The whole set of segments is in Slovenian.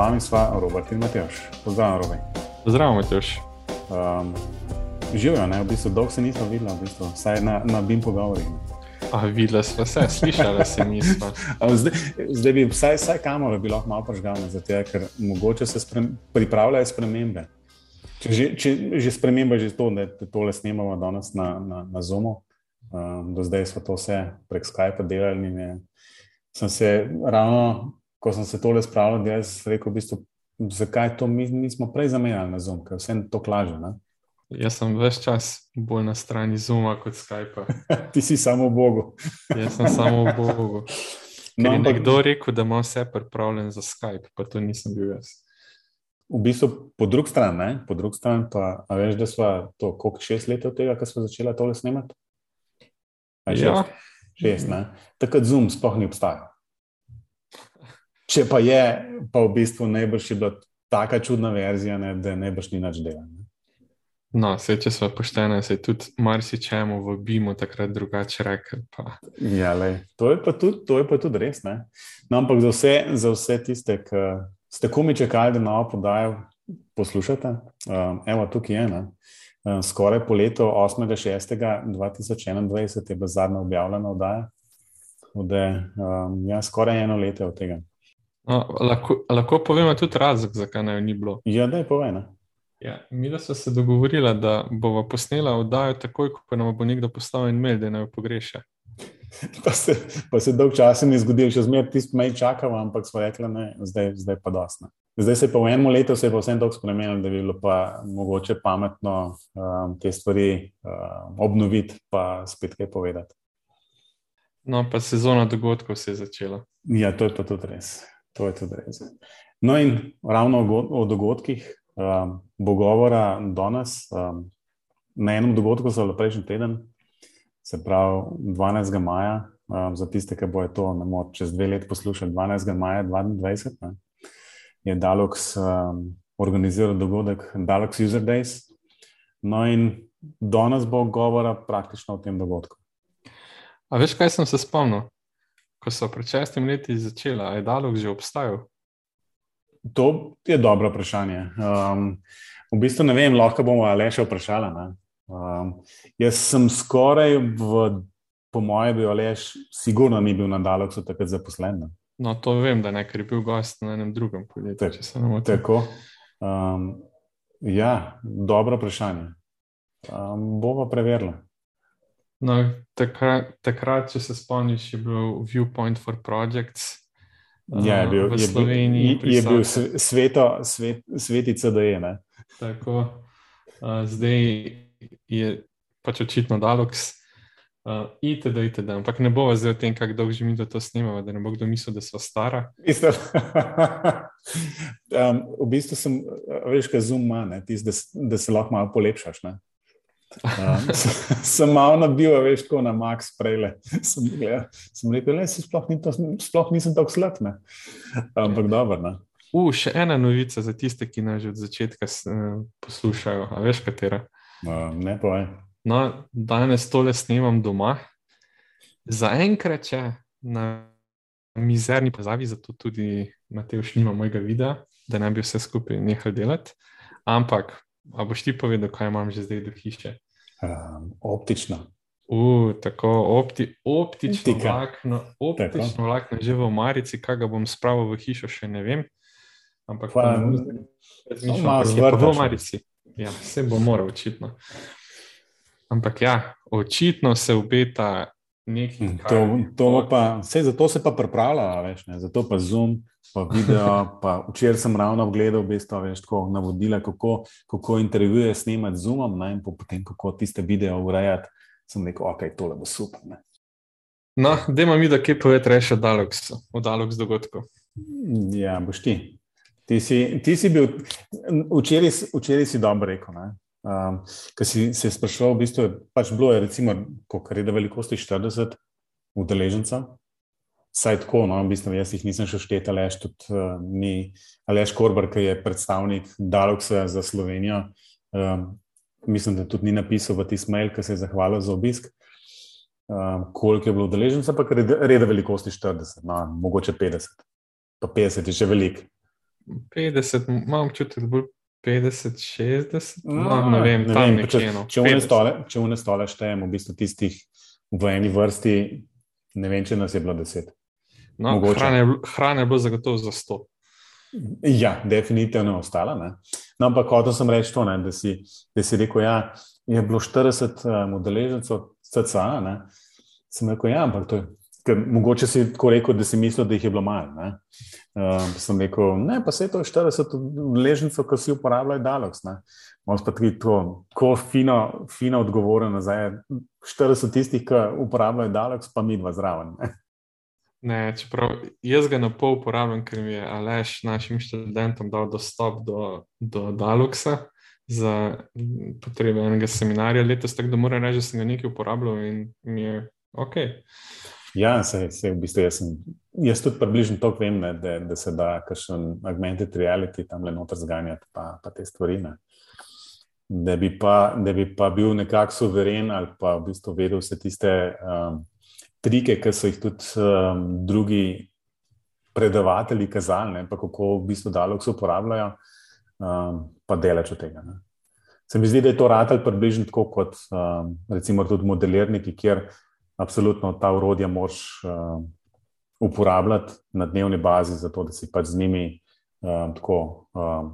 vami sva Robert in Matjoš. Pozdravljen, Robert. Zdravo, Matjoš. Um, Živijo, ne, v bistvu dolgo se nismo videli, v bistvu, vsaj na, na Bim Pogovori. A, videla smo se, slišala se nismo. zdaj, zdaj bi vsaj, vsaj kamero bi lahko malo požgal, ker mogoče se sprem, pripravljajo spremembe. Če že, če, že sprememba je že to, da tole snemamo danes na, na, na Zoomu. Um, do zdaj smo to vse prek Skypa delali. In sem se ravno, ko sem se tole spravil, da sem rekel, v bistvu, zakaj to mi nismo prej zamenjali na Zoom, ker vse to klaže. Ne? Jaz sem več čas bolj na strani Zooma kot Skypa. Ti si samo v Bogu. Jaz sem samo v Bogu. No, ampak... Nekdo je rekel, da ima vse pripravljeno za Skype, pa to nisem bil jaz. V bistvu, po drugi strani, po drugi strani pa veš, da smo to, koliko šest let od tega, ko smo začeli tole snemati. Šest, ja. šest ne. Takrat Zoom sploh ni obstajal. Če pa je, pa v bistvu najbrž je bila taka čudna verzija, ne, da najbrž ni več dela. Ne. No, vse, če smo pošteni, se tudi marsičemu v Bimu takrat drugače rekel. Pa. Ja, lej, to, je tudi, to je pa tudi res. No, ampak za vse, za vse tiste, ki ste komi čakali, da novo podajo poslušate. Um, evo, tukaj je ena. Um, skoraj po letu 8.6.2021 je bila zadnja objavljena oddaja. Ode, um, ja, skoraj eno leto od tega. No, lahko, lahko povemo tudi razlog, zakaj naj ni bilo. Ja, da je povedano. Ja, mi smo se dogovorili, da bomo posnela oddajo takoj, ko nam bo nekdo postavil in mail, da naj jo pogreša. pa se, se dolgo časa ni zgodil, še zmeraj tisti mej čakal, ampak smo rekli, da zdaj, zdaj pa dosna. Zdaj se je pa v enem letu vse tako spremenilo, da bi bilo pa mogoče pametno um, te stvari um, obnoviti, pa spet kaj povedati. No, pa sezona dogodkov se je začela. Ja, to je pa tudi res. To je tudi res. No, in ravno o, dogodkih um, bo govora danes. Um, na enem dogodku za prejšnji teden, se pravi 12. maja, um, za tiste, ki bojo to moč čez dve leti poslušali, 12. maja 2020, ne, je Dalox um, organiziral dogodek Dalox User Days. No, in danes bo govora praktično o tem dogodku. A veš, kaj sem se spomnil? Ko so pred šestimi leti začeli, je Dalox že obstajal? To je dobro vprašanje. Um, v bistvu ne vem, lahko bomo le še vprašali. Um, jaz sem skoraj, v, po mojem, bil lež, sigurno ni bil na Daleksu takrat zaposlen. No, to vem, da ne, ker je bil gost na enem drugem podjetju. Tak, tako. Um, ja, dobro vprašanje. Um, Bomo preverili. No, takrat, takrat, če se spomniš, je bil Viewpoint for Projects. Ja, je bil, v Sloveniji. Je bil, je bil sveto, svet, svetica, da je. Ne? Tako. Uh, zdaj je pač očitno Dalox. Uh, itd., itd. Ampak ne bo zdaj o tem, kako dolgo že mi to snimamo, da ne bo kdo mislil, da so stara. um, v bistvu sem, veš, kaj zoom ima, da, da se lahko malo polepšaš. Um, sem malo nabil, veš, tako na Max prejle. Sem, sem rekel, da sploh, ni sploh nisem tako slab. Ampak ja. dobro. Uh, še ena novica za tiste, ki nas že od začetka uh, poslušajo. A veš, katera? Uh, ne povej. No, danes tole snimam doma. Zaenkrat je na mizerni pozavi, zato tudi Matej snima mojega videa, da ne bi vse skupaj nehal delati. Ampak, a boš ti povedal, kaj imam že zdaj do hiše? Um, optično. Uh, tako opti, optično vlakno, optično vlakno, že v Marici, kaj ga bom spravil v hišo, še ne vem. Ampak, pa, ne, malo zvrdo v Marici. Ja, vse bo moral, očitno. Ampak ja, očitno se obeta nekaj. Hm, to, to pa, vse zato se pa pripravlja, veš, ne, zato pa zoom, pa video. Pa včeraj sem ravno gledal, v bistvu, veš, tako, navodila, kako, kako intervjuje snemati z zoomom, ne, in potem kako tiste video urejati. Sem rekel, ok, tole bo super. Ne. No, da ima mi, da kje poveš, reče Dalox, od Dalox dogodkov. Ja, boš ti. Ti si, ti si bil, včeraj, včeraj si dobro rekel. Um, Ker si se sprašval, v bistvu je pač bilo, je, recimo, koliko je velikosti 40 udeležencev. Saj tako, no, v bistvu, jaz jih nisem še štetil, ali tudi uh, ni Aleš Korbar, ki je predstavnik Daloksa za Slovenijo. Um, mislim, da tudi ni napisal v tisti mail, ki se je zahvalil za obisk. um, koliko je bilo udeležencev, ampak reda, reda velikosti 40, no, mogoče 50. Pa 50 je še velik. 50, imam občutek, da bo 50, 60. No, no, ne vem, ne vem če, no. če če v ne stole štejemo, v bistvu tistih v eni vrsti, ne vem, če nas je bilo 10. No, hrane, hrane je bilo zagotovo za 100. Ja, definitivno je ostala. Ne? No, ampak hotel sem reči to, ne, da, si, da si rekel, ja, je bilo 40 um, udeležencev, CCA. Sem rekel, ja, ampak to je Ker mogoče si tako rekel, da si mislil, da jih je bilo malo. Um, sem rekel, ne, pa se je to 40 ležnic, ki si uporabljajo Dalox. Moš pa tudi to, ko fino, fino odgovore nazaj. 40 tistih, ki uporabljajo Dalox, pa mi dva zraven. Ne? Ne, čeprav jaz ga na pol uporabljam, ker mi je Aleš našim študentom dal dostop do, do Daloxa za potrebe enega seminarja letos, tako da moram reči, da sem ga nekaj uporabljal in mi je ok. Ja, se, se v bistvu jaz, sem, jaz tudi približno to vem, ne, da, da se da kakšen augmented reality tam le noter zganjati, pa, pa te stvari. Ne. Da bi, pa, da bi pa bil nekako suveren ali pa v bistvu vedel vse tiste um, trike, ki so jih tudi um, drugi predavatelji kazali, ne, pa kako v bistvu dalog se uporabljajo, um, pa delač od tega. Ne. Se mi zdi, da je to ratelj približno tako kot um, recimo tudi modelirniki, kjer absolutno ta urodja moš uh, uporabljati na dnevni bazi, zato da si pač z njimi uh, tako um,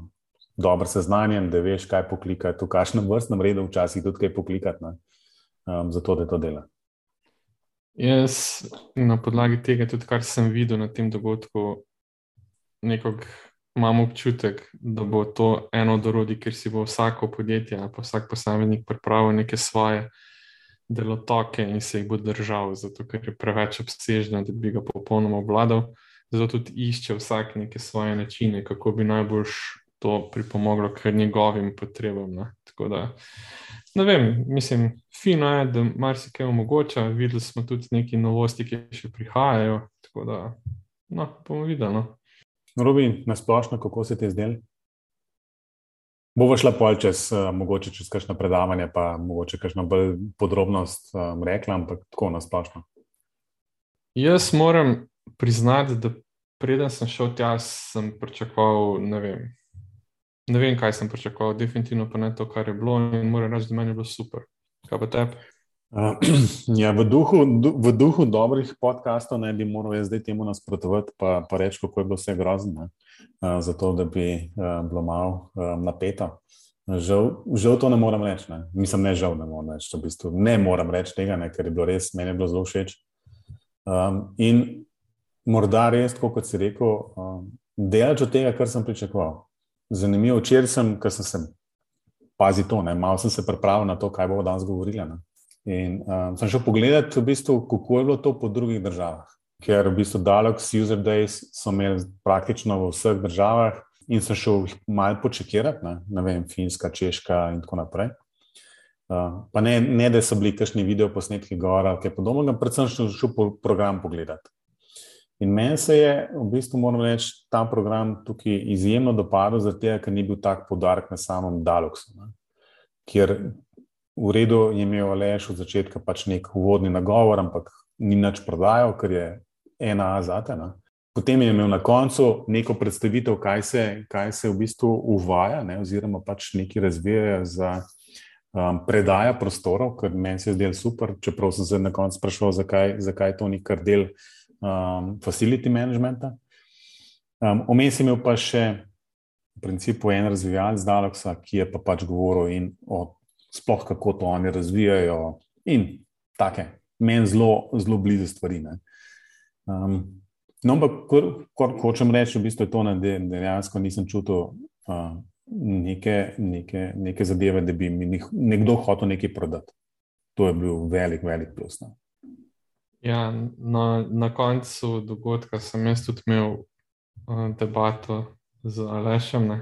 dobro seznanjen, da veš, kaj poklikati, v kakšnem vrstnem redu, včasih tudi kaj poklikati, um, zato da to dela. Jaz na podlagi tega, tudi kar sem videl na tem dogodku, nekako imam občutek, da bo to eno od orodij, kjer si bo vsako podjetje, pa vsak posameznik pripravil neke svoje delotoke in se jih bo držal, zato ker je preveč obsežna, da bi ga popolnoma obvladal. Zato tudi išče vsak neke svoje načine, kako bi najbolj to pripomoglo k njegovim potrebam. Ne. Tako da, ne vem, mislim, fino je, da marsikaj omogoča. Videli smo tudi neke novosti, ki še prihajajo. Tako da, no, bomo videli. No. Robi, nasplošno, kako se ti zdeli? Bova šla pol čez, uh, mogoče čez kakšno predavanje, pa mogoče kakšno bolj podrobnost um, rekla, ampak tako nasplošno. Jaz moram priznati, da preden sem šel tja, sem pričakoval, ne vem, ne vem, kaj sem pričakoval, definitivno pa ne to, kar je bilo in moram reči, da meni je bilo super. Kaj pa tebi? Uh, ja, v, duhu, v duhu dobrih podkastov ne bi moral jaz zdaj temu nasprotovati, pa, pa reči, kako je bilo vse grozno. Eh, zato da bi uh, bilo malo uh, napeto. Žal, žal to ne morem reči. Ne. Mislim, ne žal, ne morem reči. V bistvu ne morem reči tega, ne, ker je bilo res, meni je bilo zelo všeč. Um, in morda res, kot si rekel, um, delač od tega, kar sem pričakoval. Zanimivo, včeraj sem, ker sem se, pazi to, ne, malo sem se pripravil na to, kaj bomo danes govorili. Ne. In um, sem šel pogledat, v bistvu, kako je bilo to po drugih državah ker v bistvu Dalox User Days so imeli praktično v vseh državah in sem šel malo počekirati, ne, ne vem, Finska, Češka in tako naprej. Uh, pa ne, ne, da so bili kakšni video posnetki gora, ki je podobno, predvsem sem šel po program pogledati. In meni se je, v bistvu, moram reči, ta program tukaj izjemno dopadel, zato ker ni bil tak podarek na samem Daloxu. Ne. Ker v redu je imel Aleš od začetka pač nek uvodni nagovor, ampak ni nič prodajal, ker je ena zate. Ne? Potem je imel na koncu neko predstavitev, kaj se, kaj se v bistvu uvaja, ne? oziroma pač nekaj razvijajo za um, predaja prostorov, kar meni se je zdelo super. Čeprav sem se na koncu sprašval, zakaj, zakaj to ni kar del um, facility managementa. Um, Omenil sem pa še v principu en razvijalec Daloxa, ki je pa pač govoril in o sploh kako to oni razvijajo in take, meni zelo, zelo blizu stvari. Ne? Um, no, ampak, kar hočem reči, v bistvu je to, da dejansko nisem čutil uh, neke, neke, neke zadeve, da bi mi nekdo hotel nekaj prodati. To je bil velik, velik plus. No. Ja, na, na koncu dogodka sem jaz tudi imel uh, debato z Alešem ne?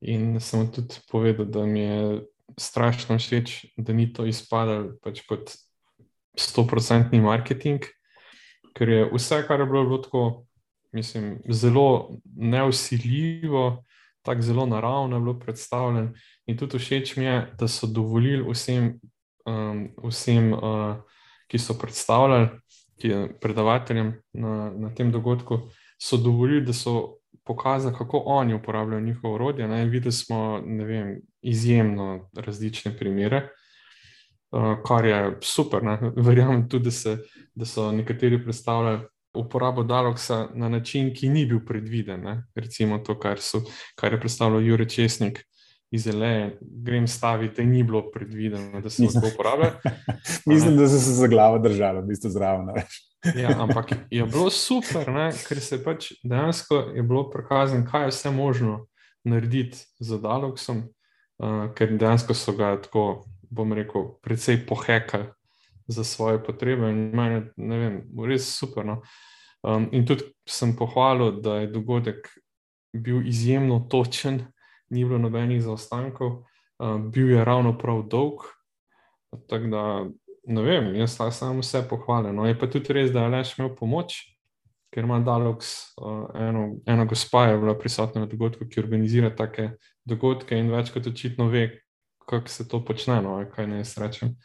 in sem tudi povedal, da mi je strašno všeč, da ni to izpadalo pač kot 100-odstotni marketing, ker je vse, kar je bilo, bilo tako, mislim, zelo neusiljivo, tako zelo naravno bilo predstavljeno. In tudi všeč mi je, da so dovolili vsem, um, vsem uh, ki so predstavljali, ki je predavateljem na, na tem dogodku, so dovolili, da so pokazali, kako oni uporabljajo njihovo orodje. Videli smo vem, izjemno različne primere. Uh, kar je super. Ne? Verjamem tudi, da, se, da so nekateri predstavljali uporabo Daloksa na način, ki ni bil predviden. Ne? Recimo to, kar, so, kar je predstavljal Jurek Česnik iz Eleje, grem staviti, ni bilo predvideno, da se lahko uporablja. Mislim, da so se za glavo držali, v bistvu zraven. ja, ampak je bilo super, ne? ker se je pač dejansko je bilo prikazano, kaj je vse možno narediti z Daloksom, uh, ker dejansko so ga tako, bom rekel, precej pohekali za svoje potrebe. In meni, vem, res super. No? Um, in tudi sem pohvalil, da je dogodek bil izjemno točen, ni bilo nobenih zaostankov, um, bil je ravno prav dolg. Tako da, ne vem, jaz samo vse pohvalim. No, je pa tudi res, da je Leš imel pomoč, ker ima Dalox, uh, eno, eno gospa je bila prisotna na dogodku, ki organizira take dogodke in večkrat očitno ve, kako se to počne, no, kaj ne jaz rečem.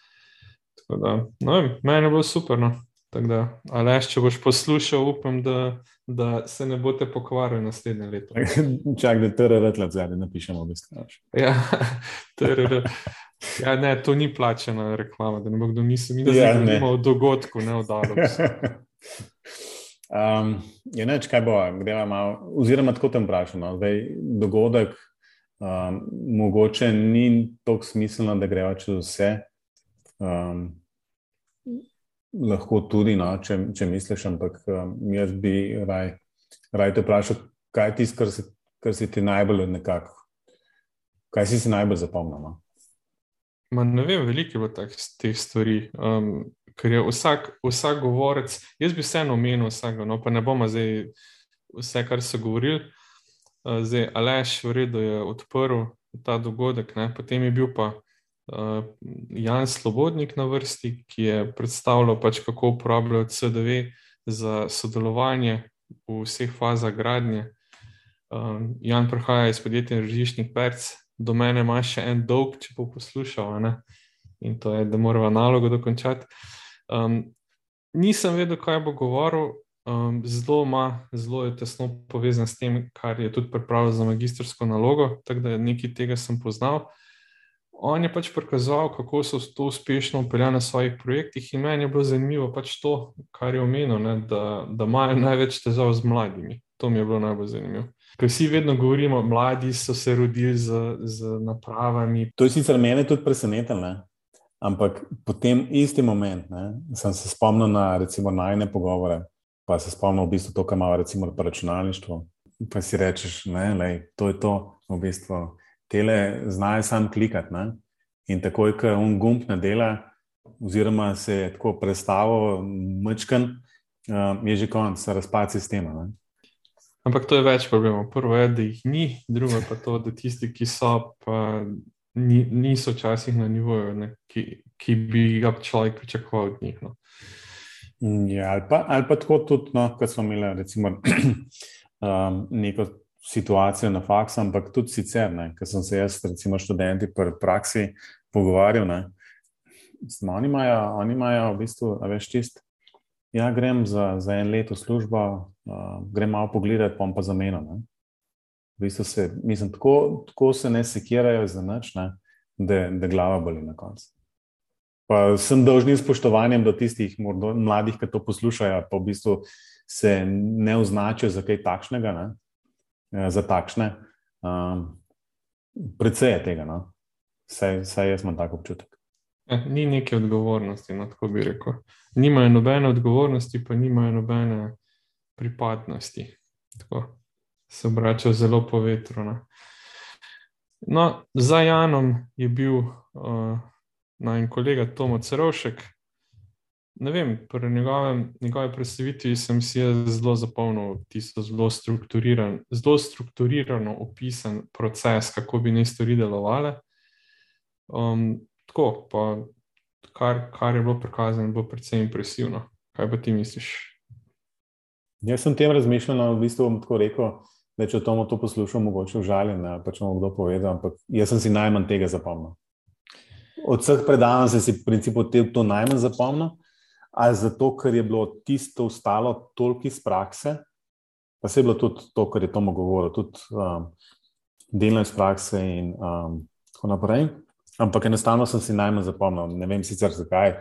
Da, no, meni je bilo super. No. Da, ali eš, če boš poslušal, upam, da, da se ne boste pokvarili naslednje leto. Čak, da rečemo, da ne napišemo, da ste naš. Ja, ja, ne, to ni plačena reklama, da ne bo kdo mislil, da ja, ne imamo dogodku, ne oddalo. um, je neč, kaj bo, gremo malo, oziroma tako tam vprašamo. No. Dogodek um, mogoče ni tako smiselno, da gremo čez vse. Um, lahko tudi, no, če, če misliš, ampak um, jaz bi raj, raj te vprašal, kaj je tisto, kar, kar si ti najbolj nekako, kaj si si najbolj zapomnil. No? Ne vem, veliko je bilo teh stvari, um, ker je vsak, vsak govorec. Jaz bi vseeno omenil vsega, no pa ne bomo zdaj vse, kar so govorili. Uh, zdaj, Aleš, v redu je odprl ta dogodek, ne? potem je bil pa Jan Slobodnik na vrsti, ki je predstavljal, pač, kako uporabljajo CDV za sodelovanje v vseh fazah gradnje. Um, Jan prihaja iz podjetja Režišnik Perc, do mene ima še en dolg, če bo poslušal, ne? in to je, da moramo nalogo dokončati. Um, nisem vedel, kaj bo govoril. Um, zelo, ima, zelo je tesno povezan s tem, kar je tudi pripravljal za magistrsko nalogo, tako da nekaj tega sem poznal on je pač prikazal, kako so to uspešno upeljali na svojih projektih, in meni je bilo zanimivo pač to, kar je omenil, ne, da, da imajo največ težav z mladimi. To mi je bilo najbolj zanimivo. Ker vsi vedno govorimo, mladi so se rodili z, z napravami. To je sicer mene tudi presenetilo, ampak potem isti moment ne, sem se spomnil na recimo najne pogovore, pa se spomnil v bistvu to, kar ima recimo računalništvo. Pa si rečeš, da je to v bistvu tele znajo sam klikati. Ne? In takoj, ko un gumb ne dela, oziroma se je tako predstavil, mečken, uh, je že konec, razpad sistema. Ne? Ampak to je več problemov. Prvo je, da jih ni, drugo pa to, da tisti, ki so, pa ni, niso včasih na nivoju, ne, ki, ki bi ga človek pričakoval od njih. No. Ja, ali, pa, ali pa tako tudi, no, kot smo imeli, recimo, um, neko situacijo na faksu, ampak tudi sicer, ker sem se jaz, recimo, študenti pri praksi pogovarjal. Ne, oni, imajo, oni imajo v bistvu, veš, čist. Ja, grem za, za en let v službo, uh, grem malo pogledati, pa pa za menom. V bistvu se, mislim, tako, tako se ne sekirajo za noč, da, da glava boli na koncu. Pa sem dolžni spoštovanjem do tistih mladih, ki to poslušajo, pa v bistvu se ne označijo za kaj takšnega. Ne. Ja, za takšne. Um, predvsej je tega, no? vsaj, vsaj jaz imam tako občutek. Eh, ni neke odgovornosti, no, tako bi rekel. Nimajo nobene odgovornosti, pa nimajo nobene pripadnosti. Tako se obračajo zelo po vetru. No. No, za Janom je bil uh, naj kolega Tomo Cerovšek, ne vem, pri njegovem, njegovi predstavitvi sem si zelo zapolnil tisto zelo, strukturiran, zelo strukturirano opisan proces, kako bi ne stvari delovale. Um, tako, pa kar, kar je bilo prikazano, je bilo precej impresivno. Kaj pa ti misliš? Jaz sem tem razmišljal, no, v bistvu bom tako rekel, da če Tomo to poslušal, mogoče užaljen, pa če mu kdo povedal, ampak jaz sem si najmanj tega zapomnil. Od vseh predavanj sem si v principu to najmanj zapomnil. Ali zato, ker je bilo tisto ostalo toliko iz prakse, pa se je bilo tudi to, kar je Tomo govoril, tudi um, delno iz prakse in um, tako naprej. Ampak enostavno sem si najmanj zapomnil, ne vem sicer zakaj,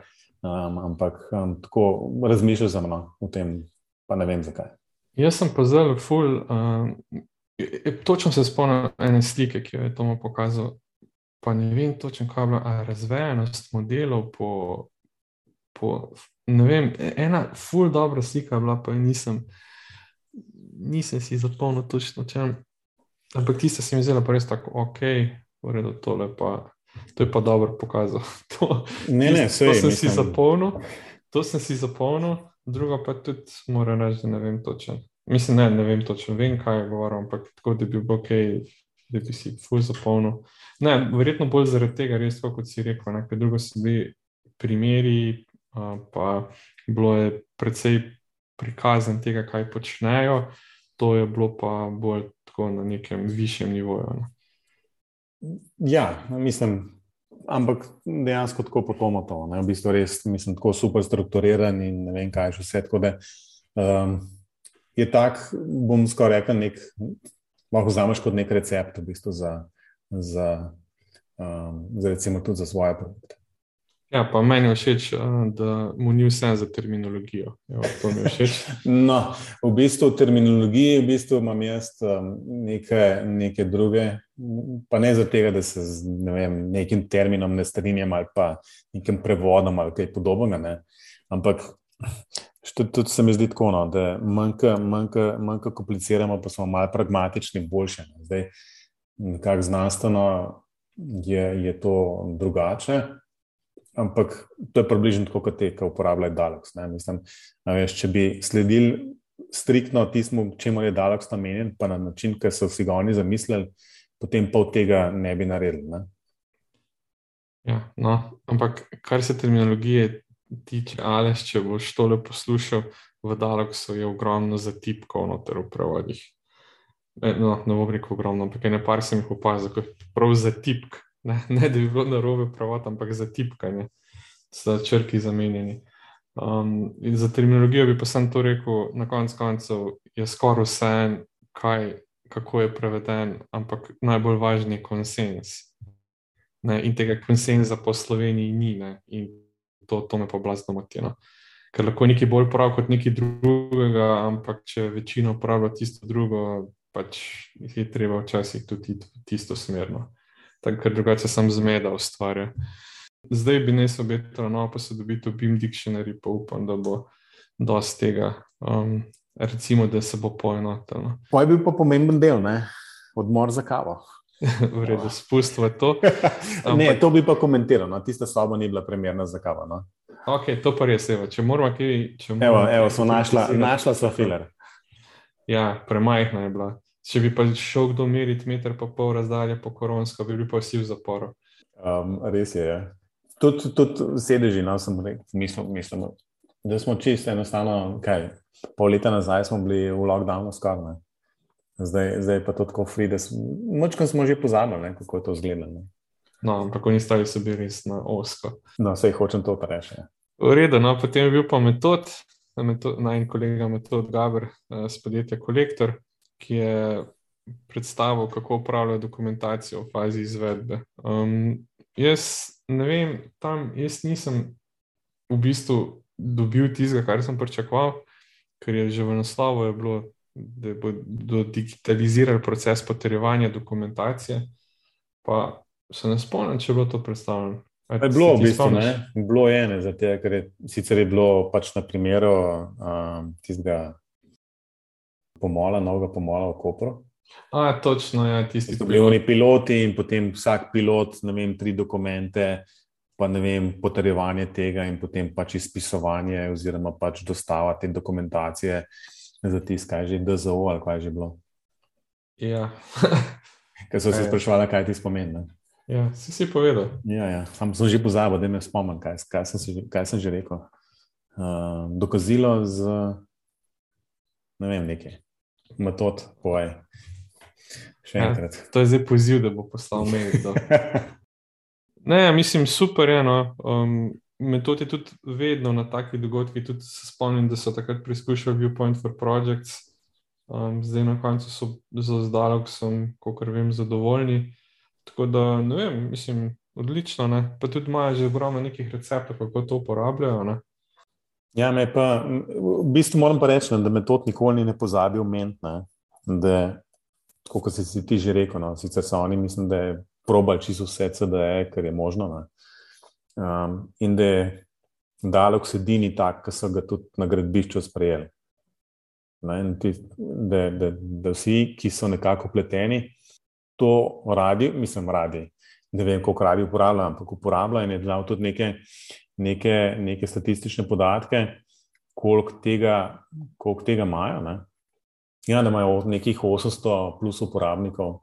um, ampak um, tako razmišljal za mano o tem, pa ne vem zakaj. Jaz sem pa zelo ful. Um, točno se spomnim ene slike, ki jo je Tomo pokazal. Pa ne vem točno, kaj je bila razvejenost modelov po, po ne vem, ena ful dobra slika je bila, pa nisem, nisem si zapomnil točno čem. Ampak tiste se mi zdela pa res tako, ok, v redu, tole pa, to je pa dobro pokazal. To, ne, ne, vse to sem si zapomnil, to sem si zapomnil, druga pa tudi moram reči, da ne vem točno. Mislim, ne, ne vem točno, vem, kaj je govoril, ampak tako, da bi bil ok, da bi si ful zapomnil. Ne, verjetno bolj zaradi tega, res, kot si rekel, nekaj drugo so bili primeri, pa bilo je precej prikazan tega, kaj počnejo, to je bilo pa bolj tako na nekem višjem nivoju. Ne. Ja, mislim, ampak dejansko tako potoma to. Ne. V bistvu res, mislim, tako super strukturiran in ne vem, kaj še vse. Tako da um, je tak, bom skoraj rekel, nek, lahko vzameš kot nek recept v bistvu za, za, um, za recimo tudi za svoje produkte. Ja, pa meni je všeč, da mu ni vse za terminologijo. Evo, to mi je všeč. No, v bistvu v terminologiji v bistvu imam jaz neke, neke druge, pa ne zato, da se z ne vem, nekim terminom ne strinjam ali pa nekim prevodom ali kaj podobnega. Ne. Ampak tudi se mi zdi tako, no, da manjka, kompliciramo, pa smo malo pragmatični, boljše. No. Zdaj, nekako znanstveno je, je to drugače. Ampak to je približno tako, kot te, ki uporabljajo Dalox. Mislim, veš, če bi sledili striktno tistemu, čemu je Dalox namenjen, pa na način, ki so si ga oni zamislili, potem pa od tega ne bi naredili. Ne? Ja, no, ampak kar se terminologije tiče, ali če boš tole poslušal, v Daloxu je ogromno zatipkov noter v prevodih. No, ne bom rekel ogromno, ampak ne par sem jih opazil, kot prav zatipk ne, ne da bi bilo na robe pravot, ampak za tipkanje, za črki zamenjeni. Um, za terminologijo bi pa sem to rekel, na koncu koncev je skoraj vse, kaj, kako je preveden, ampak najbolj važni je konsens. Ne, in tega konsenza po Sloveniji ni, ne, in to, to me pa blazno moti. No. Ker lahko nekaj bolj prav kot nekaj drugega, ampak če večina uporablja tisto drugo, pač je treba včasih tudi tisto smerno ker drugače sem zmeda ustvarja. Zdaj bi ne se obetalo novo posodobitev BIM Dictionary, pa upam, da bo dosti tega, um, recimo, da se bo poenotilo. To je bil pa pomemben del, ne? odmor za kavo. v redu, spustimo to. Ampak... Ne, to bi pa komentiral, no? tista soba ni bila primerna za kavo. No? Ok, to pa res je. Če moramo kaj. Če moramo evo, evo, smo našla, našla so filer. Ja, premajhna je bila. Če bi pa šel kdo meriti meter pa pol razdalje po koronsko, bi bil pa vsi v zaporu. Um, res je. Ja. Tudi tud sedeži, no, sem rekel, mislim, mislim, da smo čisto enostavno, kaj, pol leta nazaj smo bili v lockdownu skoraj. Zdaj, zdaj pa to tako free, da smo, močko smo že pozabili, kako je to izgledalo. No, ampak oni stali so bili res na osko. No, vse hočem to reči. Ja. V redu, no, potem je bil pa metod, naj kolega metod Gabr z eh, podjetja Kolektor, ki je predstavil, kako upravlja dokumentacijo v fazi izvedbe. Um, jaz ne vem, tam jaz nisem v bistvu dobil tistega, kar sem pričakoval, ker je že v naslovu bilo, da bodo digitalizirali proces potrjevanja dokumentacije. Pa se ne spomnim, če je bilo to predstavljeno. Je bilo v bistvu ne, bilo je ene, zato ker je sicer je bilo pač na primeru um, tistega pomola, novega pomola v Kopru. A, točno, ja, tisti, ki so bili oni piloti in potem vsak pilot, ne vem, tri dokumente, pa ne vem, potrjevanje tega in potem pač izpisovanje oziroma pač dostava te dokumentacije za tisk, kaj že DZO ali kaj že bilo. Ja. Ker so se sprašvali, kaj ti spomeni. Ja, si si povedal. Ja, ja. Sam sem že pozabil, da me spomnim, kaj, kaj, kaj sem že rekel. Uh, dokazilo z, ne vem, nekaj metod, povej. Še ja, enkrat. Ja, to je zdaj poziv, da bo poslal mail. ne, mislim, super je. No. Um, metod je tudi vedno na takih dogodkih. Tudi se spomnim, da so takrat preizkušali Viewpoint for Projects, um, zdaj na koncu so za zdalek, sem, kot vem, zadovoljni. Tako da, ne vem, mislim, odlično. Ne? Pa tudi imajo že ogromno nekih receptov, kako to uporabljajo. Ne? Ja, me pa, v bistvu moram pa reči, da metod nikoli ne pozabi omeniti. Da, kot si ti že rekel, no, sicer so oni, mislim, da je probal čisto vse, CDE, kar je možno. Um, in da je Dalek sedini tak, ki so ga tudi na gradbišču sprejeli. Ti, da, da, da vsi, ki so nekako pleteni, to radi, mislim, radi. Ne vem, koliko radi uporabljajo, ampak uporabljajo in je dal tudi neke, neke, neke statistične podatke, koliko tega, koliko tega imajo. Ne? Ja, da imajo nekih 800 plus uporabnikov,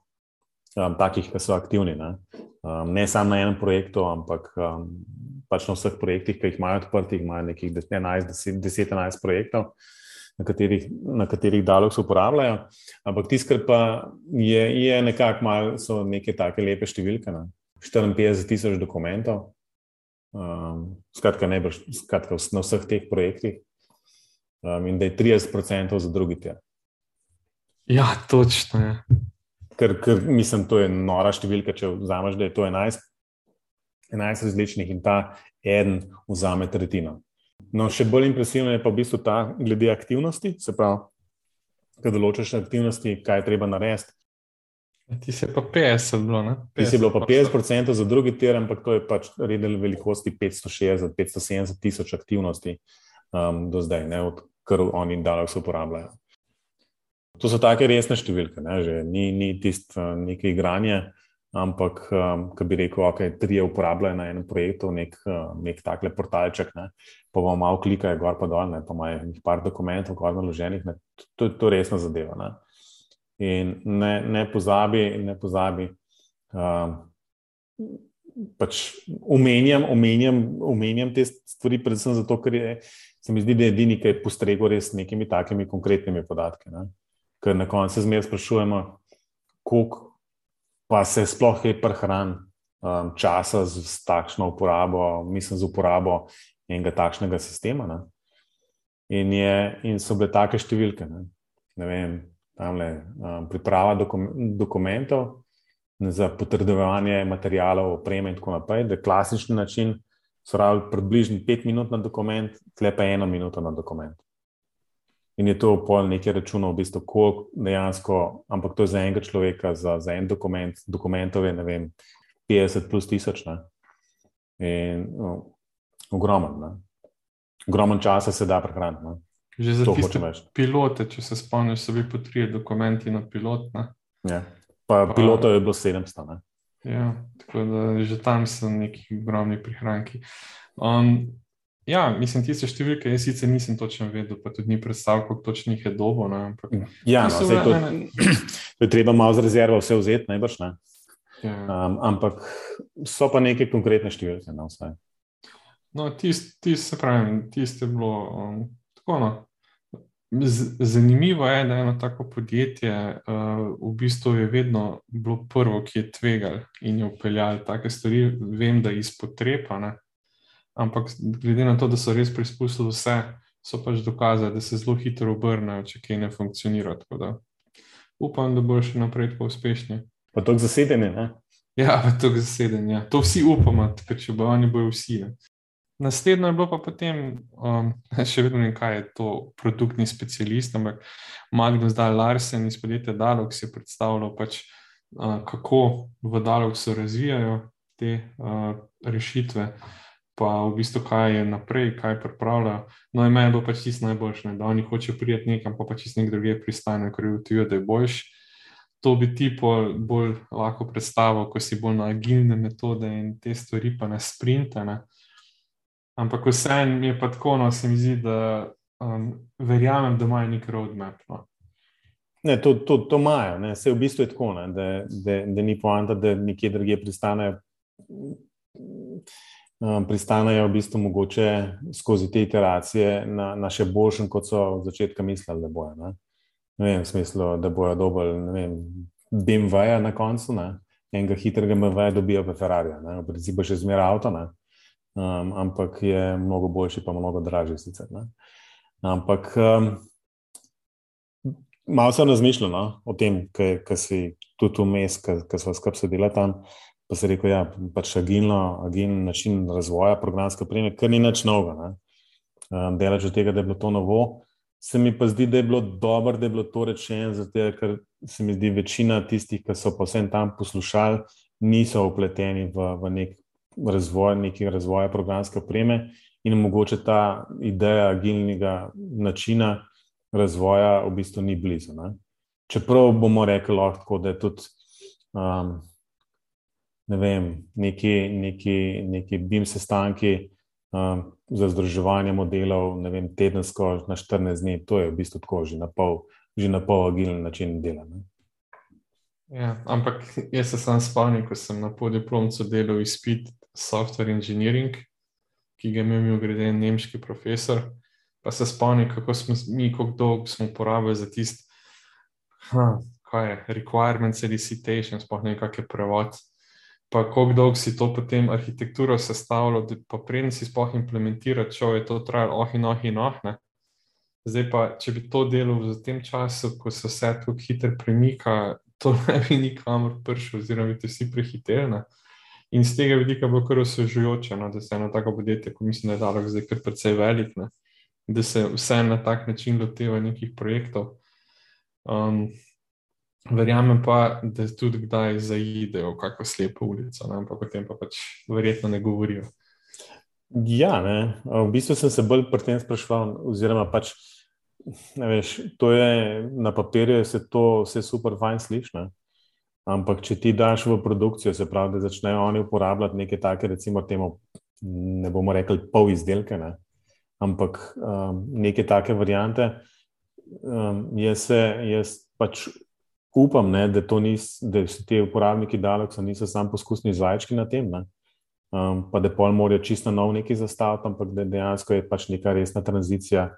um, takih, ki so aktivni. Ne, um, ne samo na enem projektu, ampak um, pač na vseh projektih, ki jih imajo odprtih, imajo nekih 10-11 projektov na katerih, na katerih dalog se uporabljajo. Ampak tiskar pa je, je nekako malo, so neke take lepe številke. Ne? 54 tisoč dokumentov, um, skratka, ne brž, skratka, na vseh teh projektih, um, in da je 30% za drugi tir. Ja, točno je. Ker, ker mislim, to je nora številka, če vzameš, da je to 11, 11 različnih in ta en vzame tretjino. No, še bolj impresivno je pa v bistvu ta glede aktivnosti, se pravi, da določiš aktivnosti, kaj je treba narediti. Ti si pa 50, bilo, 50 Ti si bilo pa 50% za drugi tir, ampak to je pač redel velikosti 560, 570 tisoč aktivnosti um, do zdaj, ne, od kar oni dalek se uporabljajo. To so take resne številke, ne, že ni, ni tisto uh, nekaj igranja ampak, um, ki bi rekel, okay, tri je uporabljajo na enem projektu, nek, uh, nek takle portalček, ne, pa vam malo klikajo gor pa dol, ne, pa imajo nekaj par dokumentov, gor naloženih, ne, to je to resna zadeva. Ne. In ne, ne pozabi, ne pozabi. Um, Pač omenjam, omenjam, omenjam te stvari, predvsem zato, ker je, se mi zdi, da je edini, ki je postregel res nekimi takimi konkretnimi podatki. Ne? Ker na koncu se zmeraj sprašujemo, koliko pa se sploh je prehran um, časa z, z takšno uporabo, mislim, z uporabo enega takšnega sistema. In, je, in so bile take številke. Ne, ne vem, tamle, um, priprava dokum, dokumentov za potrdevanje materijalov, opreme in tako naprej, da je klasični način. So rabili približno pet minut na dokument, tle pa eno minuto na dokument in je to pol nekaj računov, v bistvu, koliko dejansko, ampak to je za enega človeka, za, za en dokument, dokumentov je, ne vem, 50 plus tisoč. Ne? In no, ogromen, ogromen časa se da prehraniti. Ne? Že za tiste pilote, če se spomniš, so bili po tri dokumenti na pilot. Ja. Pa, pa pilotov je bilo 700. Ne? Ja, tako da že tam so neki ogromni prihranki. Um, Ja, mislim, tiste številke, jaz sicer nisem točno vedel, pa tudi ni predstavljal, kako točno jih je dobo. Ampak, ja, no, so, to, ne, ne. to je treba malo z rezervo vse vzeti, najbrž ne. Ja. Um, ampak so pa neke konkretne številke na no, vse. No, tisti, tist, se pravi, tiste je bilo um, tako. No. Zanimivo je, da je eno tako podjetje uh, v bistvu je vedno bilo prvo, ki je tvegal in je upeljal take stvari. Vem, da je izpotrebno ampak glede na to, da so res preizkusili vse, so pač dokazali, da se zelo hitro obrnejo, če kaj ne funkcionira. Upam, da bo še naprej tako uspešni. Pa to zasedanje, ne? Ja, to zasedanje. Ja. To vsi upamo, ker če bo oni, bojo vsi. Ne? Naslednjo je bilo pa potem, um, še vedno ne vem, kaj je to produktni specialist, ampak Magnus Dal Larsen iz podjetja Dalog si je predstavljal, pač, uh, kako v Dalog se razvijajo te uh, rešitve pa v bistvu kaj je naprej, kaj pripravlja. No, in meni bo pač tisto najboljše, da oni hočejo priti nekam, pa pač nek drugi pristane, ker je da je boljši. To bi ti bolj lahko predstavil, ko si bolj na agilne metode in te stvari, pa na sprinte. Ne. Ampak vseeno je pa tako, no se mi zdi, da um, verjamem, da imajo nek roadmap. No. Ne, to, to, to imajo, vse v bistvu je tako, ne, da, da, da ni poanta, da nekje drugje pristanejo um, pristanejo v bistvu mogoče skozi te iteracije na, na še boljšem, kot so v začetku mislili, da bojo. Ne? Ne vem, v smislu, da bojo dobili BMW-ja na koncu, ne? enega hitrega BMW-ja dobijo pa Ferrari, v principu še zmeraj avto. Ne? Um, ampak je mnogo boljši, pa mnogo dražji. Sicer, ampak um, malo sem razmišljal no, o tem, kaj si tudi vmes, ki smo skrb sedeli tam. Pa se rekel, da ja, je pač agilno, agilno način razvoja programske opreme, kar ni nič novega. Um, Delač od tega, da je bilo to novo. Se mi pa zdi, da je bilo dobro, da je bilo to rečeno, zato ker se mi zdi, večina tistih, ki so pa vsem tam poslušali, niso upleteni v, v nek razvoj, neki razvoj programske opreme in mogoče ta ideja agilnega načina razvoja v bistvu ni blizu. Ne? Čeprav bomo rekli lahko, da je tudi um, ne vem, neki, neki, neki BIM sestanki um, za združevanje modelov, ne vem, tedensko na 14 dni, to je v bistvu tako že na pol, že na pol agilen način dela. Ne? Ja, ampak jaz se sam spomnim, ko sem na podiplomcu delal izpit software engineering, ki ga je imel grede nemški profesor. Pa se spomnim, kako smo mi, kako dolgo smo porabili za tisti, kaj je, requirements, elicitation, sploh ne kakšen prevod. Pa kako dolgo si to potem arhitekturo sestavljalo, pa preden si sploh implementiral, če je to trajalo, oh in oh in oh. Ne? Zdaj pa, če bi to delal v tem času, ko se vse tako hitro premika, to ne bi nikamor prišel, oziroma bi te vsi prehiteli. In z tega vidika je bilo kar osvežujoče, no, da se eno tako podjetje, ko mislim, da je Dalek zdaj kar precej velik, ne, da se vse na tak način loteva nekih projektov. Um, verjamem pa, da tudi kdaj zaidejo v kakšno slepo ulico, ne, ampak o tem pa pač verjetno ne govorijo. Ja, ne. v bistvu sem se bolj pri tem sprašval, oziroma pač. Veš, to je na papirju, se to vse super, fajn sliši. Ampak, če ti daš v produkcijo, se pravi, da začnejo oni uporabljati neke take, recimo, temu, ne bomo rekli pol izdelke, ne? ampak um, neke take variante. Um, jaz, se, jaz pač upam, ne, da, nis, da so ti uporabniki Daleksa niso samo poskusni zajčki na tem, um, pa da pol morajo čisto nov neki zastaviti, ampak da dejansko je pač neka resna tranzicija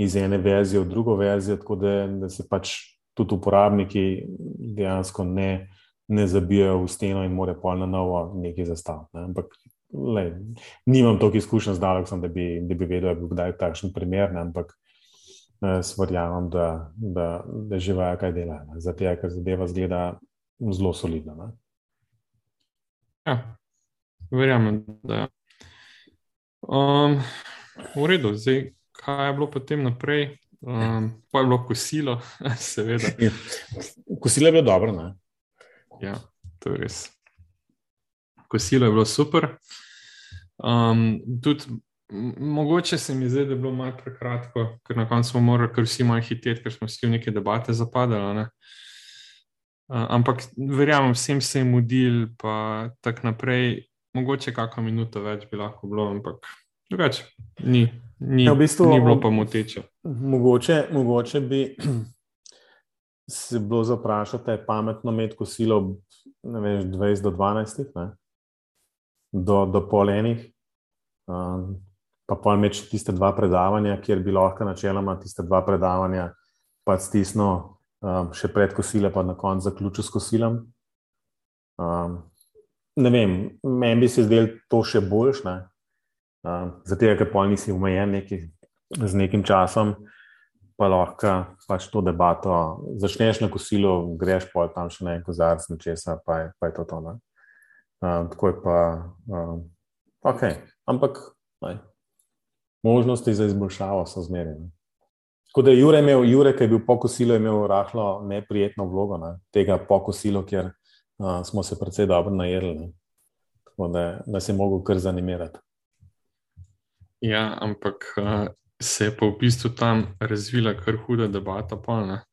iz ene verzije v drugo verzijo, tako da, da se pač tudi uporabniki dejansko ne, ne zabijajo v steno in morajo pol na novo nekaj zastaviti. Ne. Ampak lej, nimam toliko izkušenj z Daleksom, da bi, da bi vedel, da bi kdaj takšen primer, ne. ampak verjamem, da, da, da živajo kaj dela. Zato, ker zadeva zgleda zelo solidna. Ne. Ja, verjamem, da je. Um, v redu, zdaj, kaj je bilo potem naprej? Um, pa je bilo kosilo, seveda. Ja. Kosilo je bilo dobro. Ne? Ja, to je res. Kosilo je bilo super. Um, tudi, mogoče se mi zdi, da je bilo malo prekratko, ker na koncu smo morali, ker vsi malo hiteti, ker smo vsi v neke debate zapadali. Ne? Uh, ampak verjamem, vsem se je mudil, pa tako naprej. Mogoče kakšno minuto več bi lahko bilo, ampak drugače ni. Ni, ja, v bistvu, ni bilo pa moteče. Mogoče, mogoče bi se bilo zaprašati, je pametno imeti kosilo veš, 20 do 12, ne? do, do polenih, um, pa pa imeti tiste dva predavanja, kjer bi lahko načeloma tiste dva predavanja pa stisnil um, še pred kosile, pa na koncu zaključil s kosilom. Um, ne vem, meni bi se zdelo to še boljše. Zato, ker pa nisi umejen neki, z nekim časom, pa lahko pač to debato začneš na kosilu, greš pa tam še na en kozarc, nečesa, pa, je, pa je to to. Uh, tako je pa, uh, ok, ampak ne. možnosti za izboljšavo so zmerene. Tako da je Jure, imel, Jure, ki je bil po kosilu, imel rahlo neprijetno vlogo ne, tega po kosilu, kjer uh, smo se precej dobro najedli. Tako da nas je mogel kar zanimirati. Ja, ampak uh, se je pa v bistvu tam razvila kar huda debata. Pa,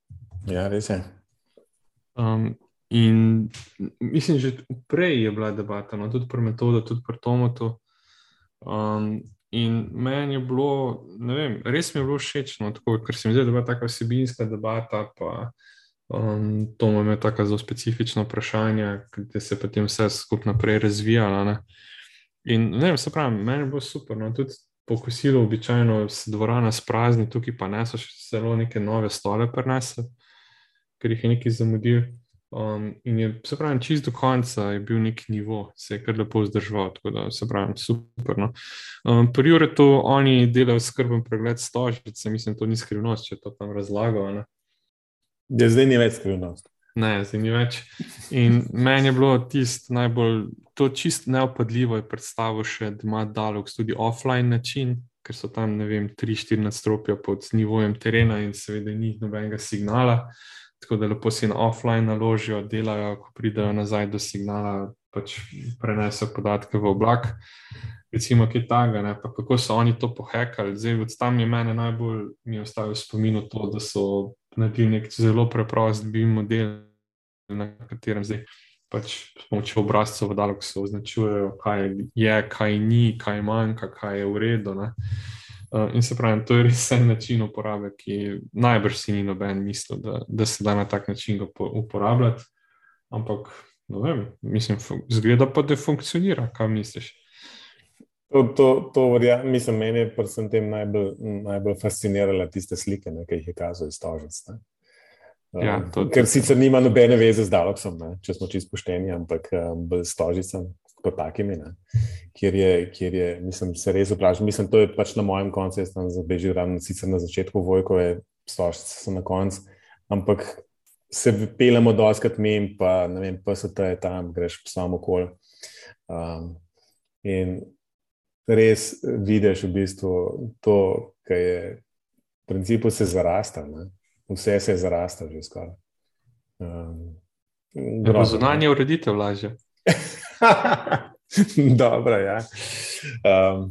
ja, res je. Um, in mislim, že prej je bila debata, no, tudi pri metodu, tudi pri Tomotu. Um, in meni je bilo, ne vem, res mi je bilo všeč, no, tako, ker se mi zdi, da je bila taka vsebinska debata. Pa, um, to je tako zelo specifično vprašanje, ki se potem vse skupaj naprej razvijalo. Ne. In ne vem, se pravi, meni bilo super. No, tudi po kosilu običajno se dvorana sprazni, tukaj pa ne so še zelo neke nove stole prenese, ker jih je nekaj zamudil. Um, in je, se pravi, čist do konca je bil nek nivo, se je kar lepo vzdržal, tako da se pravi, super. No. Um, pri Juretu oni delajo skrben pregled stožice, mislim, to ni skrivnost, če to tam razlagajo. Ja, zdaj ni več skrivnost. Ne, zdaj ni več. In meni je bilo tisto najbolj, to čist neopadljivo je predstavo še, da ima Dalok tudi offline način, ker so tam, ne vem, 3-4 nadstropja pod nivojem terena in seveda ni nobenega signala tako da lepo si na offline naložijo, delajo, ko pridejo nazaj do signala, pač prenesejo podatke v oblak. Recimo, kaj tega, ne, pa kako so oni to pohekali. Zdaj, od tam je meni najbolj mi ostavil spomin to, da so naredili nek zelo preprost BIM model, na katerem zdaj pač s pomočjo obrazcev v Dalek se označujejo, kaj je, kaj ni, kaj manjka, kaj je v redu. Ne. Uh, in se pravi, to je res en način uporabe, ki najbrž si ni noben mislil, da, da se da na tak način uporabljati. Ampak, ne vem, mislim, zgleda pa, da funkcionira, kaj misliš. To, to, to verja, mislim, meni je predvsem tem najbolj, najbolj fascinirala tiste slike, ne, ki jih je kazal iz. Um, ja, to, ker sicer nima nobene veze z Daloksom, če smo čisto pošteni, ampak um, s Tožicem kot takimi, ne, kjer, je, kjer je, mislim, se res vprašam. Mislim, to je pač na mojem koncu, jaz sem zabežil ravno sicer na začetku Vojkove, stožice so na koncu, ampak se pelemo doskrat mem, pa ne vem, pa se to je tam, greš psom okol. Um, in res vidiš v bistvu to, kar je v principu se zarasta, ne. vse se zarasta že skoraj. Um, Ja, zunanje ureditev lažje. Dobro, ja. Um,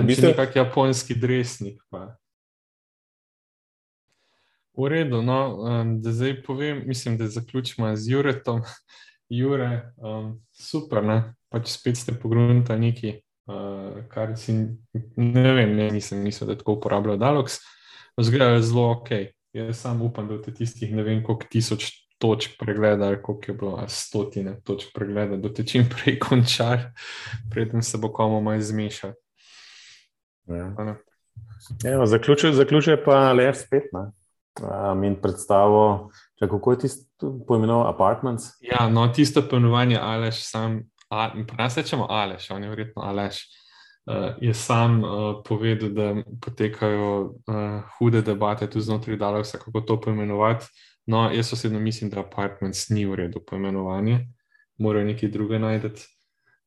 v bistvu kot japonski dresnik. Pa. V redu, no, um, da zdaj povem, mislim, da zaključimo z Juretom. Jure, um, super, ne? pač spet ste pogledali neki, uh, kar si ne vem, ne, nisem mislil, da tako uporabljajo Dalox. Zgleda zelo ok. Jaz sam upam, da te tistih ne vem koliko tisoč točk pregleda, koliko je bilo, stotine točk pregleda, da te čim prej končaš, preden se bo komu malo zmešal. Ja. Ja, Zaključuje pa le spet. Um, in predstavo, če, kako je tisto poimenoval, apartments. Ja, no, tisto poimenovanje Aleš, sam, nas rečemo Aleš, on je verjetno Aleš. Uh, je sam uh, povedal, da potekajo uh, hude debate tudi znotraj Dalovsa, kako to poimenovati. No, jaz osebno mislim, da apartments ni v redu poimenovanje, morajo nekaj druge najti.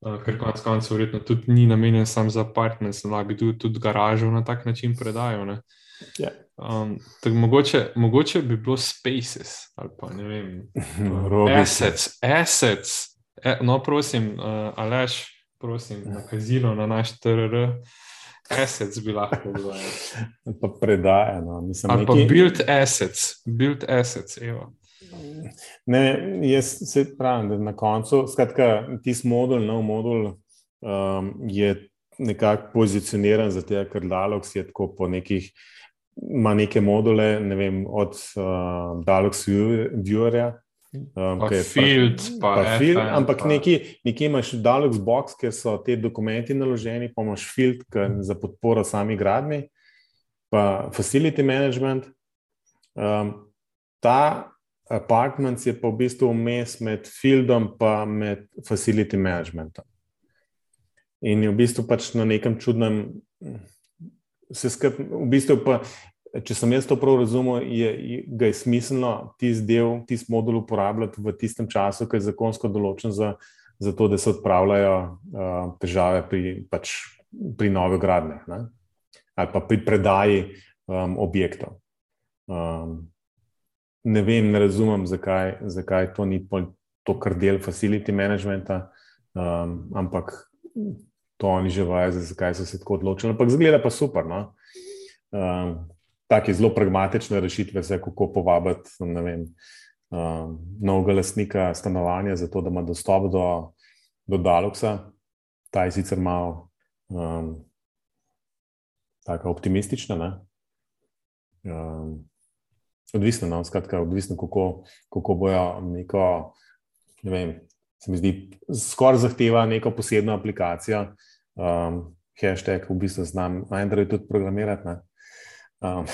Uh, ker konec koncev verjetno tudi ni namenjen samo za apartments, da bi tudi, tudi garažo na tak način predajal. Yeah. Ja. Um, mogoče, mogoče bi bilo spaces ali pa ne vem, assets. assets. E, no, prosim, uh, Aleš, prosim, nakazilo na naš TRR. Assets bi lahko bilo. Pa predajeno. Mislim, Ali pa neki... build assets, build assets. Evo. Ne, jaz se pravim, da na koncu, skratka, tisti modul, nov modul, um, je nekako pozicioniran za te, ker Dalox je tako po nekih, ima neke module, ne vem, od uh, Dalox Viewerja, Um, pa field, pa, pa field, FM, ampak pa... nekje, nekje imaš Daleks box, kjer so te dokumenti naloženi, pa imaš field za podporo sami gradni, pa facility management. Um, ta apartment je pa v bistvu vmes med fieldom in facility managementom. In je v bistvu pač na nekem čudnem, se skrb, v bistvu pa če sem jaz to prav razumel, je, je, je smiselno tisti del, tisti modul uporabljati v tistem času, ki je zakonsko določen za, za to, da se odpravljajo uh, težave pri, pač, pri novih gradnjah ali pa pri predaji um, objektov. Um, ne vem, ne razumem, zakaj, zakaj to ni to, kar del facility managementa, um, ampak to oni že vajo, zakaj so se tako odločili. Ampak zgleda pa super. No? Um, take zelo pragmatične rešitve, vse kako povabiti vem, um, novega lastnika stanovanja, zato da ima dostop do, do Daloksa. Ta je sicer malo um, optimistična. Um, odvisno, no, skratka, odvisno kako, kako bojo neko. Ne vem, se mi zdi, skoraj zahteva neko posebno aplikacijo, um, hashtag, v bistvu znam na Androidu tudi programirati. Um,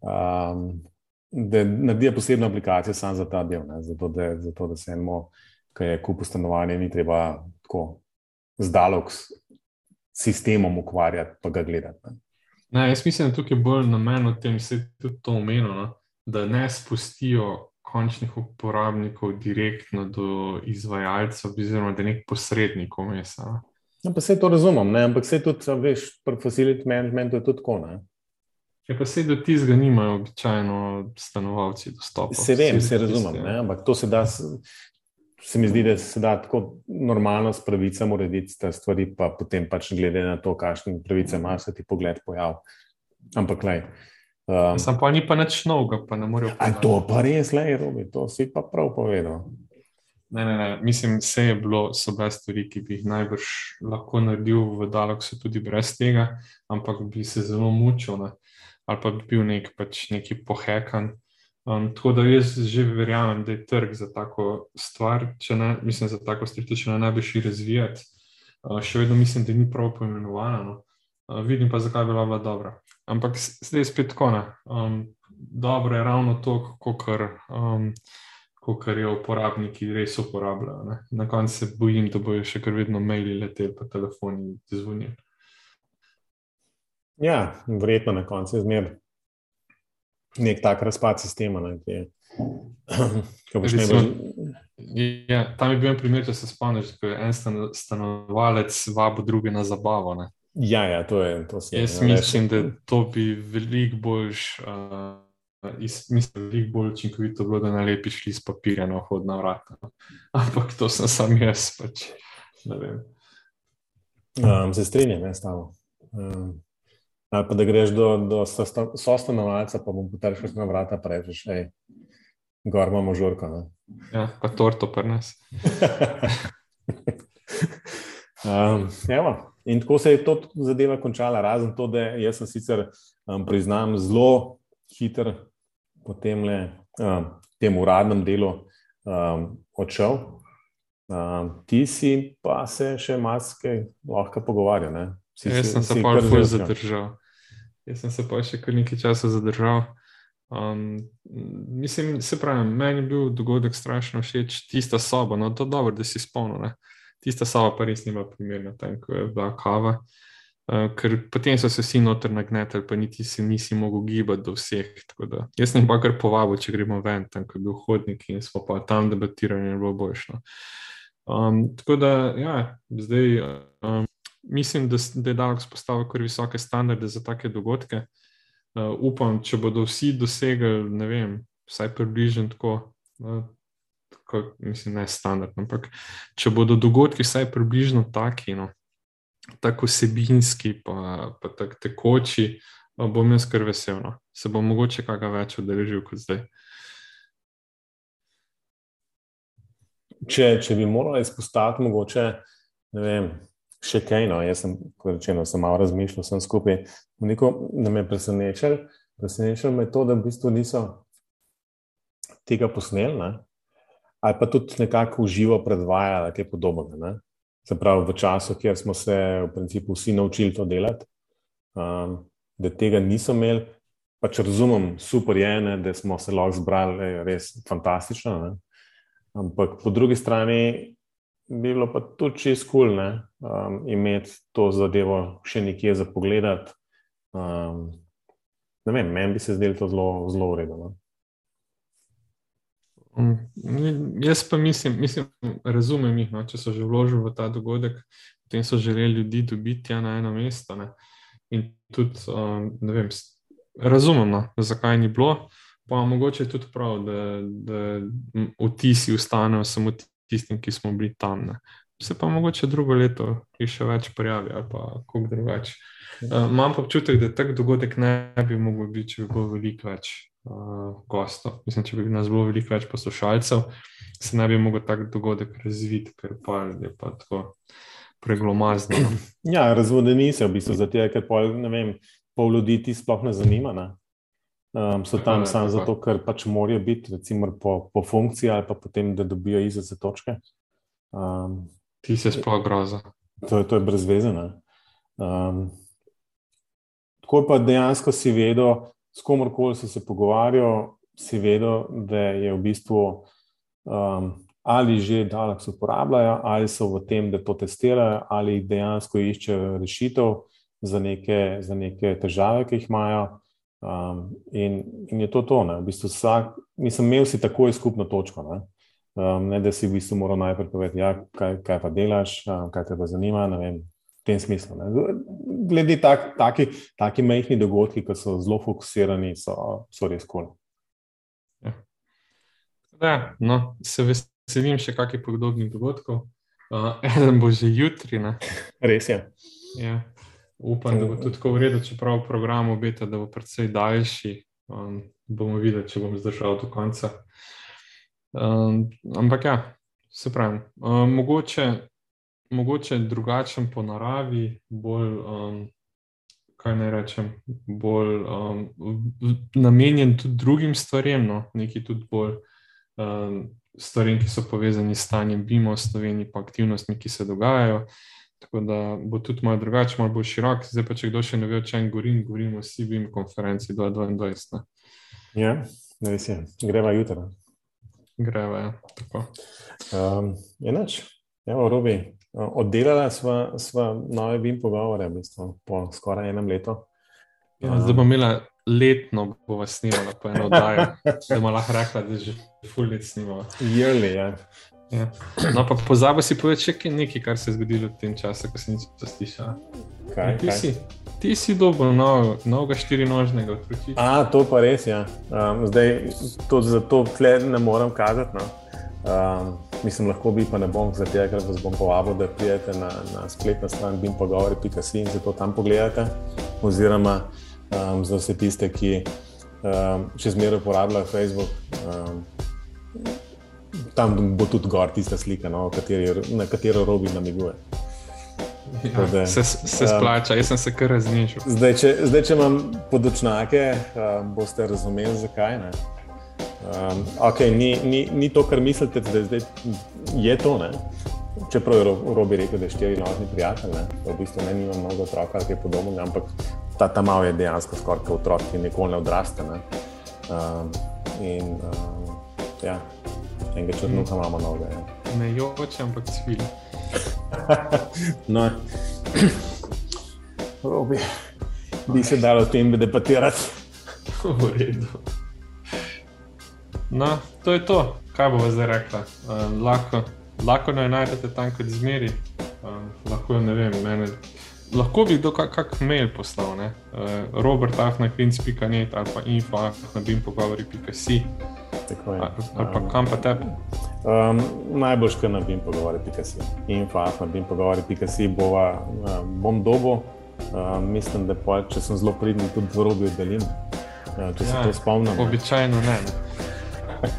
um, da naredijo posebno aplikacijo samo za ta del, ne, zato, da, zato da se enemu, ki je kup stanovanja, ni treba tako zdalog s sistemom ukvarjati, pa ga gledati. Ne. Ne, jaz mislim, da tukaj je bolj namen v tem, da se tudi to omenilo, no? da ne spustijo končnih uporabnikov direktno do izvajalcev, oziroma da nek posrednik vmes. No, pa se to razumem, ne? ampak se tudi, veš, pri facility managementu je tudi tako. Ne? Ja, pa se do tizga nimajo običajno stanovalci dostopa. Se vem, se razumem, ne? ampak to se da, se mi zdi, da se da tako normalno s pravicami urediti te stvari, pa potem pač glede na to, kakšne pravice imaš, se ti pogled pojav. Ampak, klej. Um, Sam pa ni pa nič novega, pa ne morejo. A to pa res, le, Robi, to si pa prav povedal. Ne, ne, ne. Mislim, vse je bilo, so bile stvari, ki bi jih najbrž lahko naredil v Daleksu tudi brez tega, ampak bi se zelo mučil, ne. Ali pa bi bil nek, pač neki pohekan. Um, tako da jaz že verjamem, da je trg za tako stvar, ne, mislim, za tako stvar, če ne, bi šli razvijati. Uh, še vedno mislim, da ni prav poimenovano. No. Uh, vidim pa, zakaj bi bila, bila dobra. Ampak zdaj je spet tako. Um, dobro je ravno to, kar um, je uporabniki res uporabljajo. Na koncu se bojim, da bojo še kar vedno maili leteli, pa telefoni zvonijo. Ja, verjetno na koncu je zmer nek tak razpad sistema. Ne, ki je, Recimo, ja, tam je bil en primer, če se spomniš, ko je en stanovalec vabil druge na zabavo. Ne? Ja, ja, to je to. Jaz ne, mislim, da to bi veliko boljš. Uh, Mislim, da je veliko bolj učinkovito bilo, da ne lepiš iz papirja na vhodna vrata. Ampak to sem sam jaz. Pač. Um, se strinjam, ne stavo. Um, ali pa da greš do, do sostanovalca, pa bom potem šel na vrata, pa rečeš, hej, gor imamo žurko. Ne. Ja, pa torto pri nas. um, In tako se je to zadeva končala, razen to, da jaz sem sicer, um, priznam, zelo hiter po tem, um, tem uradnem delu um, odšel. Um, ti si pa se še marsikaj lahko pogovarjal. Jaz sem se pa že zadržal. Jaz sem se pa še kar nekaj časa zadržal. Um, mislim, se pravi, meni je bil dogodek strašno všeč, tista soba, no to dobro, da si spomnil tista soba pa res nima primerna, tam, ko je bila kava. Uh, ker potem so se vsi noter nagnetili, pa niti si nisi mogel gibati do vseh. Da, jaz sem pa kar povabil, če gremo ven, tam je bil hodnik in smo pa tam debatirali, je bilo boljšno. Um, tako da, ja, zdaj um, mislim, da, da je Dalek spostavil kar visoke standarde za take dogodke. Uh, upam, če bodo vsi dosegli, ne vem, vsaj približno tako, uh, kot, mislim, ne standardno. Ampak, če bodo dogodki vsaj približno taki, no, tako sebinski, pa, pa tako tekoči, bom jaz kar vesel. No. Se bom mogoče kaj več odrežil kot zdaj. Če, če bi morali izpostaviti, mogoče, ne vem, še kaj, no, jaz sem, kot rečeno, sem malo razmišljal, sem skupaj. Neko, da me je presenečalo, presenečalo me to, da v bistvu niso tega posneli ali pa tudi nekako uživo predvajala, kaj podobnega. Se pravi, v času, kjer smo se v principu vsi naučili to delati, um, da tega niso imeli, pač razumem, super je, ne, da smo se lahko zbrali, res fantastično. Ne? Ampak po drugi strani bi bilo pa tudi čez kul, cool, um, imeti to zadevo še nekje za pogled. Um, ne vem, meni bi se zdelo to zelo, zelo uredno. Um, jaz pa mislim, mislim razumem jih, no, če so že vložili v ta dogodek, potem so želeli ljudi dobiti ja, na eno mesto. Ne. In tudi, um, ne vem, razumem, no, zakaj ni bilo, pa mogoče je tudi prav, da, da vtisi ostanejo samo tistim, ki smo bili tam. Ne. Se pa mogoče drugo leto še več prijavi ali pa kako drugače. Uh, imam pa občutek, da tak dogodek ne bi mogel biti, če bi bilo veliko več uh, gostov. Mislim, če bi nas bilo veliko več poslušalcev, se ne bi mogel tak dogodek razviti, ker pa je pa tako preglomazno. No. Ja, razvodeni se v bistvu zato, ker pol, vem, pol ljudi ti sploh ne zanima. Ne? Um, so tam samo zato, ker pač morajo biti, recimo po, po funkciji ali pa potem, da dobijo izraze točke. Um, ti se sploh groza. To, to je brezvezeno. Um, tako pa dejansko si vedel, s komorkoli si se pogovarjal, si vedel, da je v bistvu um, ali že Dalax uporabljajo, ali so v tem, da to testirajo, ali dejansko iščejo rešitev za neke, za neke težave, ki jih imajo. Um, in, in je to to. Ne? V bistvu vsak, mislim, imel si takoj skupno točko. Ne? Um, ne, da si v bistvu moral najprej povedati, ja, kaj, kaj pa delaš, um, kaj te pa zanima. Vem, v tem smislu. Ne. Glede tak, taki, taki majhni dogodki, ki so zelo fokusirani, so, so res koli. Ja. Ja, no, se veselim še kakšnih podobnih dogodkov. Uh, eden bo že jutri. Ne. Res je. Ja. Upam, da bo tudi tako v redu, čeprav program obeta, da bo precej daljši. Um, bomo videli, če bom zdržal do konca. Um, ampak ja, se pravi, um, mogoče mogoče drugačen po naravi, bolj, um, kaj naj rečem, bolj um, namenjen tudi drugim stvarem, no? neki tudi bolj um, stvarem, ki so povezani s stanjem BIM-a v Sloveniji, pa aktivnostmi, ki se dogajajo. Tako da bo tudi malo drugače, malo bolj širok. Zdaj pa, če kdo še ne ve, o čem govorim, govorimo o CBIM konferenci 2022. Ja, res je. Greva jutra. Greva, ja. Tako. Um, enač, evo, Robi, Oddelala sva, sva nove BIM pogovore, v bistvu, po skoraj enem letu. Ja, zdaj bomo imeli letno, bo vas snimala po eno oddajo, da bomo lahko rekla, da že full let snimala. Yearly, ja. Ja. No, pa pozabi si povedati še nekaj, kar se je zgodilo v tem času, ko si nič slišala. Kaj, ti, kaj? Si, ti si dobil nov, novega štirinožnega otročiča. A, to pa res, ja. Um, zdaj, to, zato tle ne morem kazati. No. Um, mislim, lahko bi, pa ne bom, zato ker vas bom povabil, da pridete na, na spletno stran bimpogovori.com in se to tam pogledate. Oziroma um, za vse tiste, ki um, še zmeraj uporabljajo Facebook. Um, Tam bo tudi gor tista slika, no, kateri, na katero robi namiguje. Ja, da, se, se splača, um, jaz sem se kar raznižil. Zdaj, če, zdaj, če imam podočnake, um, boste razumeli, zakaj. Ne? Um, okay, ni, ni, ni to, kar mislite, da zdaj je to. Ne? Čeprav je Robi rekel, da je štiri nožni prijatelj, ne? v bistvu ne imam mnogo otroka, ki je podoben, ampak ta, ta mal je dejansko skoraj kot otrok, ki nikoli ne odraste. Ne? Um, in um, ja, enega črnuka imamo noge. Ja. Ne joče, ampak cvil. no, Robi, bi se dalo o tem debatirati. V redu. No, to je to, kaj bo zdaj rekla. Uh, lahko, lahko naj najdete tam, kot zmeri. Uh, lahko, vem, mene, lahko bi kdo kak, kak mail poslal. Uh, Robert Afnakvinc.net ali pa info.nabimpogovori.si ali pa kam pa tebi. Um, najbolj škar na bimpogovori.si. Info.nabimpogovori.si bom dobo. Uh, mislim, da pa, če sem zelo pridni, tudi v robi delim. Uh, če ja, se to spomnim. Običajno ne. ne.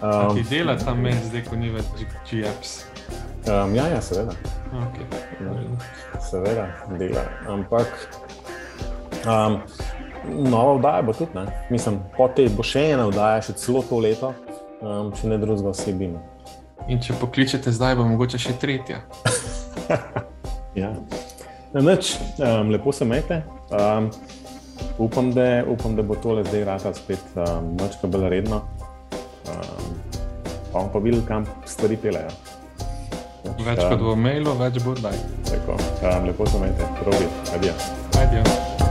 Um, ti dela tam meni, zdaj ko ni več GPs? Um, ja, ja, seveda. Okay. Ja, seveda, dela. Ampak um, nova vdaja bo tudi, ne? mislim, po tej bo še ena vdaja, še celo to leto, um, če ne drugega osebina. In če pokličete zdaj, bo mogoče še tretja. ja. Noč, um, lepo se imejte. Um, upam, upam, da bo tole zdaj rata spet um, malo bolj redno pa bomo pa videli, kam stvari pelejo. Več kot v mailu, več bo daj. Tako, um, lepo se imejte, probi, adijo. Adijo.